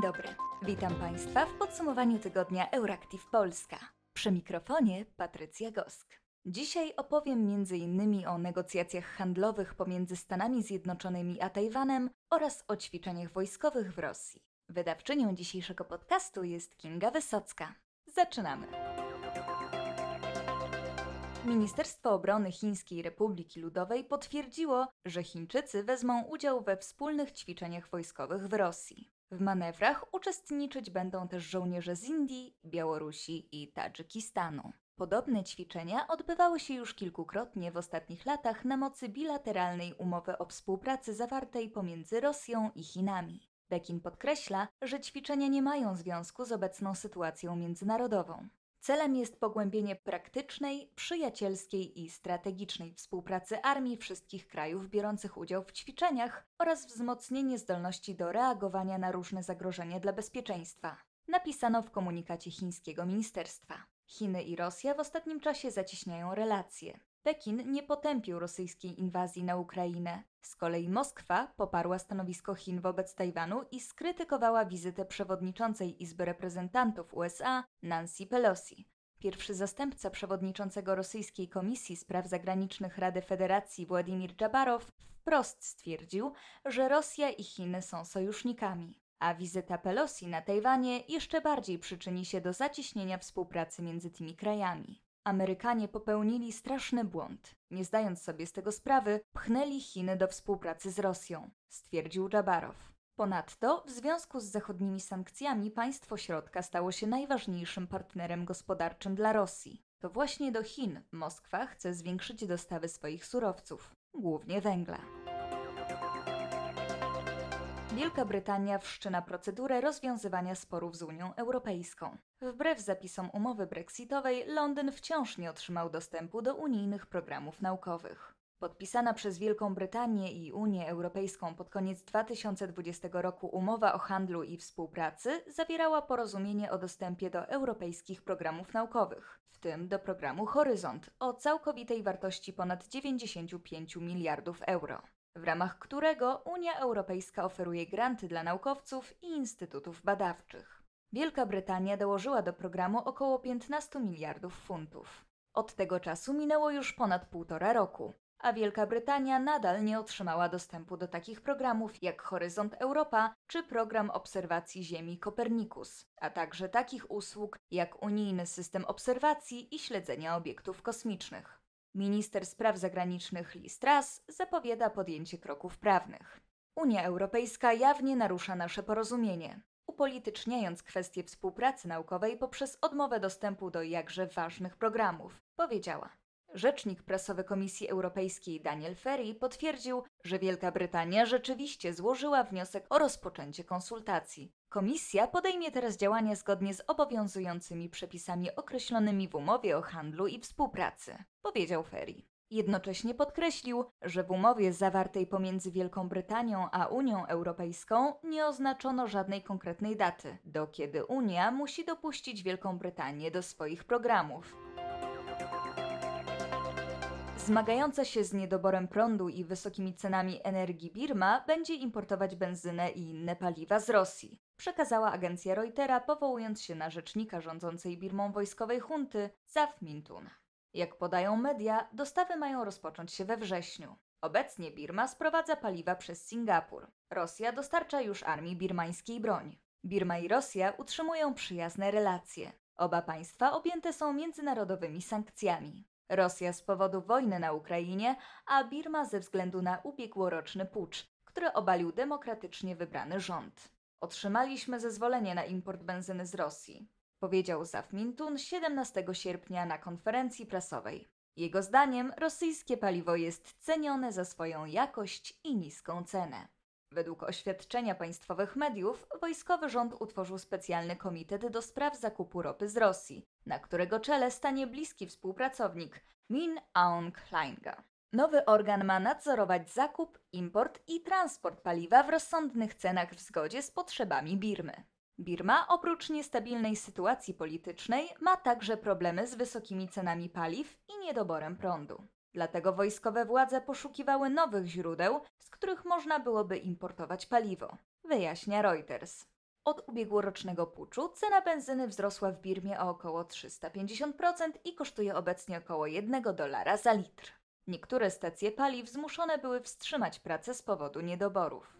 Dzień dobry. Witam Państwa w podsumowaniu tygodnia Euractiv Polska. Przy mikrofonie Patrycja Gosk. Dzisiaj opowiem m.in. o negocjacjach handlowych pomiędzy Stanami Zjednoczonymi a Tajwanem oraz o ćwiczeniach wojskowych w Rosji. Wydawczynią dzisiejszego podcastu jest Kinga Wysocka. Zaczynamy. Ministerstwo Obrony Chińskiej Republiki Ludowej potwierdziło, że Chińczycy wezmą udział we wspólnych ćwiczeniach wojskowych w Rosji. W manewrach uczestniczyć będą też żołnierze z Indii, Białorusi i Tadżykistanu. Podobne ćwiczenia odbywały się już kilkukrotnie w ostatnich latach na mocy bilateralnej umowy o współpracy zawartej pomiędzy Rosją i Chinami. Pekin podkreśla, że ćwiczenia nie mają związku z obecną sytuacją międzynarodową. Celem jest pogłębienie praktycznej, przyjacielskiej i strategicznej współpracy armii wszystkich krajów biorących udział w ćwiczeniach oraz wzmocnienie zdolności do reagowania na różne zagrożenia dla bezpieczeństwa. Napisano w komunikacie chińskiego ministerstwa. Chiny i Rosja w ostatnim czasie zacieśniają relacje. Pekin nie potępił rosyjskiej inwazji na Ukrainę. Z kolei Moskwa poparła stanowisko Chin wobec Tajwanu i skrytykowała wizytę przewodniczącej Izby Reprezentantów USA Nancy Pelosi. Pierwszy zastępca przewodniczącego rosyjskiej Komisji Spraw Zagranicznych Rady Federacji Władimir Dżabarow wprost stwierdził, że Rosja i Chiny są sojusznikami. A wizyta Pelosi na Tajwanie jeszcze bardziej przyczyni się do zacieśnienia współpracy między tymi krajami. Amerykanie popełnili straszny błąd. Nie zdając sobie z tego sprawy, pchnęli Chiny do współpracy z Rosją, stwierdził Dżabarow. Ponadto, w związku z zachodnimi sankcjami, państwo środka stało się najważniejszym partnerem gospodarczym dla Rosji. To właśnie do Chin Moskwa chce zwiększyć dostawy swoich surowców, głównie węgla. Wielka Brytania wszczyna procedurę rozwiązywania sporów z Unią Europejską. Wbrew zapisom umowy brexitowej, Londyn wciąż nie otrzymał dostępu do unijnych programów naukowych. Podpisana przez Wielką Brytanię i Unię Europejską pod koniec 2020 roku umowa o handlu i współpracy zawierała porozumienie o dostępie do europejskich programów naukowych, w tym do programu Horyzont o całkowitej wartości ponad 95 miliardów euro w ramach którego Unia Europejska oferuje granty dla naukowców i instytutów badawczych. Wielka Brytania dołożyła do programu około 15 miliardów funtów. Od tego czasu minęło już ponad półtora roku, a Wielka Brytania nadal nie otrzymała dostępu do takich programów jak Horyzont Europa czy program obserwacji Ziemi Kopernikus, a także takich usług jak unijny system obserwacji i śledzenia obiektów kosmicznych. Minister spraw zagranicznych Liz Truss zapowiada podjęcie kroków prawnych. Unia Europejska jawnie narusza nasze porozumienie, upolityczniając kwestie współpracy naukowej poprzez odmowę dostępu do jakże ważnych programów, powiedziała. Rzecznik prasowy Komisji Europejskiej Daniel Ferry potwierdził, że Wielka Brytania rzeczywiście złożyła wniosek o rozpoczęcie konsultacji. Komisja podejmie teraz działania zgodnie z obowiązującymi przepisami określonymi w umowie o handlu i współpracy, powiedział Ferry. Jednocześnie podkreślił, że w umowie zawartej pomiędzy Wielką Brytanią a Unią Europejską nie oznaczono żadnej konkretnej daty, do kiedy Unia musi dopuścić Wielką Brytanię do swoich programów. Zmagająca się z niedoborem prądu i wysokimi cenami energii Birma będzie importować benzynę i inne paliwa z Rosji, przekazała agencja Reutera, powołując się na rzecznika rządzącej Birmą wojskowej hunty Zaf Mintun. Jak podają media, dostawy mają rozpocząć się we wrześniu. Obecnie Birma sprowadza paliwa przez Singapur. Rosja dostarcza już armii birmańskiej broń. Birma i Rosja utrzymują przyjazne relacje. Oba państwa objęte są międzynarodowymi sankcjami. Rosja z powodu wojny na Ukrainie, a Birma ze względu na ubiegłoroczny pucz, który obalił demokratycznie wybrany rząd. Otrzymaliśmy zezwolenie na import benzyny z Rosji, powiedział Zaf Mintun 17 sierpnia na konferencji prasowej. Jego zdaniem rosyjskie paliwo jest cenione za swoją jakość i niską cenę. Według oświadczenia państwowych mediów, wojskowy rząd utworzył specjalny komitet do spraw zakupu ropy z Rosji, na którego czele stanie bliski współpracownik Min Aung Hlainga. Nowy organ ma nadzorować zakup, import i transport paliwa w rozsądnych cenach w zgodzie z potrzebami Birmy. Birma, oprócz niestabilnej sytuacji politycznej, ma także problemy z wysokimi cenami paliw i niedoborem prądu. Dlatego wojskowe władze poszukiwały nowych źródeł, z których można byłoby importować paliwo, wyjaśnia Reuters. Od ubiegłorocznego puczu cena benzyny wzrosła w Birmie o około 350% i kosztuje obecnie około 1 dolara za litr. Niektóre stacje paliw zmuszone były wstrzymać pracę z powodu niedoborów.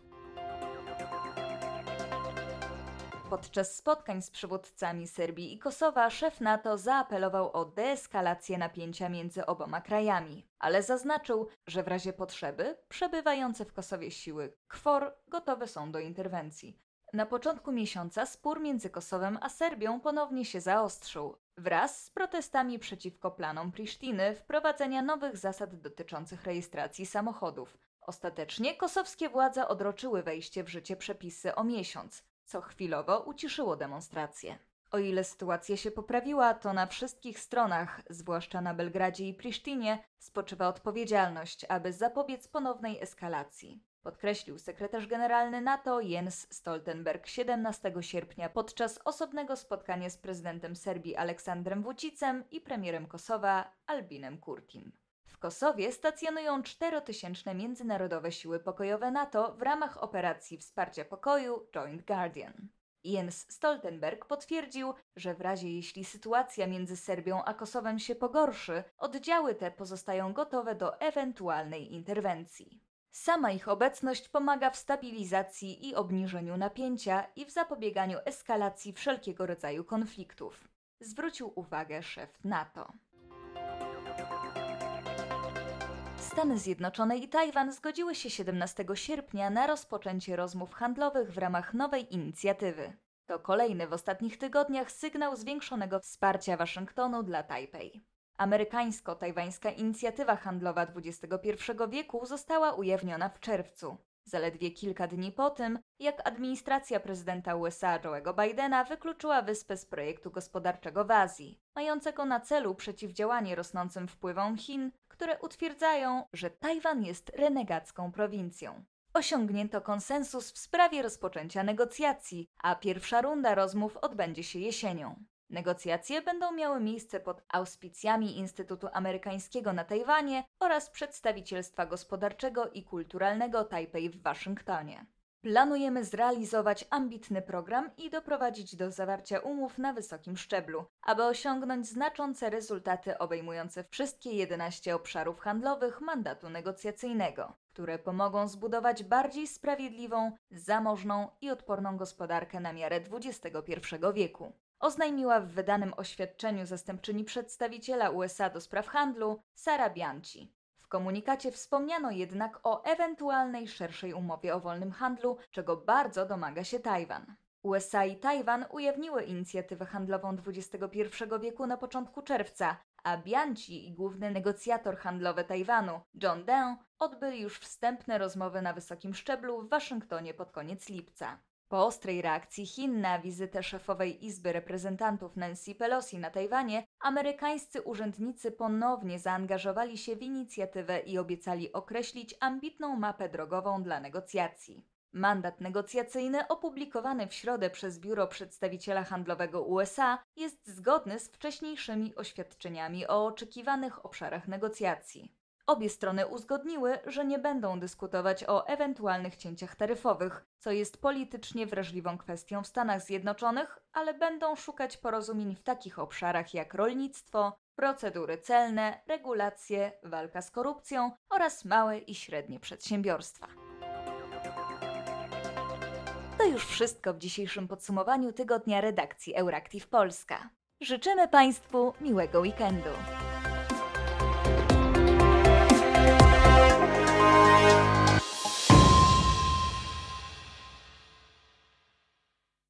Podczas spotkań z przywódcami Serbii i Kosowa szef NATO zaapelował o deeskalację napięcia między oboma krajami, ale zaznaczył, że w razie potrzeby przebywające w Kosowie siły KFOR gotowe są do interwencji. Na początku miesiąca spór między Kosowem a Serbią ponownie się zaostrzył, wraz z protestami przeciwko planom Prisztiny wprowadzenia nowych zasad dotyczących rejestracji samochodów. Ostatecznie kosowskie władze odroczyły wejście w życie przepisy o miesiąc, co chwilowo uciszyło demonstracje. O ile sytuacja się poprawiła, to na wszystkich stronach, zwłaszcza na Belgradzie i Prisztinie, spoczywa odpowiedzialność, aby zapobiec ponownej eskalacji. Podkreślił sekretarz generalny NATO Jens Stoltenberg 17 sierpnia podczas osobnego spotkania z prezydentem Serbii Aleksandrem Vucicem i premierem Kosowa Albinem Kurtim. Kosowie stacjonują czterotysięczne międzynarodowe siły pokojowe NATO w ramach operacji wsparcia pokoju Joint Guardian. Jens Stoltenberg potwierdził, że w razie jeśli sytuacja między Serbią a Kosowem się pogorszy, oddziały te pozostają gotowe do ewentualnej interwencji. Sama ich obecność pomaga w stabilizacji i obniżeniu napięcia i w zapobieganiu eskalacji wszelkiego rodzaju konfliktów, zwrócił uwagę szef NATO. Stany Zjednoczone i Tajwan zgodziły się 17 sierpnia na rozpoczęcie rozmów handlowych w ramach nowej inicjatywy. To kolejny w ostatnich tygodniach sygnał zwiększonego wsparcia Waszyngtonu dla Tajpej. Amerykańsko-tajwańska inicjatywa handlowa XXI wieku została ujawniona w czerwcu, zaledwie kilka dni po tym, jak administracja prezydenta USA Joe'ego Bidena wykluczyła wyspę z projektu gospodarczego w Azji, mającego na celu przeciwdziałanie rosnącym wpływom Chin, które utwierdzają, że Tajwan jest renegacką prowincją. Osiągnięto konsensus w sprawie rozpoczęcia negocjacji, a pierwsza runda rozmów odbędzie się jesienią. Negocjacje będą miały miejsce pod auspicjami Instytutu Amerykańskiego na Tajwanie oraz Przedstawicielstwa Gospodarczego i Kulturalnego Tajpej w Waszyngtonie. Planujemy zrealizować ambitny program i doprowadzić do zawarcia umów na wysokim szczeblu, aby osiągnąć znaczące rezultaty obejmujące wszystkie 11 obszarów handlowych mandatu negocjacyjnego, które pomogą zbudować bardziej sprawiedliwą, zamożną i odporną gospodarkę na miarę XXI wieku oznajmiła w wydanym oświadczeniu zastępczyni przedstawiciela USA do spraw handlu Sara Bianchi. Komunikacie wspomniano jednak o ewentualnej szerszej umowie o wolnym handlu, czego bardzo domaga się Tajwan. USA i Tajwan ujawniły inicjatywę handlową XXI wieku na początku czerwca, a Bianchi i główny negocjator handlowy Tajwanu, John Deng, odbyli już wstępne rozmowy na wysokim szczeblu w Waszyngtonie pod koniec lipca. Po ostrej reakcji Chin na wizytę szefowej Izby Reprezentantów Nancy Pelosi na Tajwanie, amerykańscy urzędnicy ponownie zaangażowali się w inicjatywę i obiecali określić ambitną mapę drogową dla negocjacji. Mandat negocjacyjny opublikowany w środę przez Biuro Przedstawiciela Handlowego USA jest zgodny z wcześniejszymi oświadczeniami o oczekiwanych obszarach negocjacji. Obie strony uzgodniły, że nie będą dyskutować o ewentualnych cięciach taryfowych, co jest politycznie wrażliwą kwestią w Stanach Zjednoczonych, ale będą szukać porozumień w takich obszarach jak rolnictwo, procedury celne, regulacje, walka z korupcją oraz małe i średnie przedsiębiorstwa. To już wszystko w dzisiejszym podsumowaniu tygodnia redakcji Euractiv Polska. Życzymy Państwu miłego weekendu.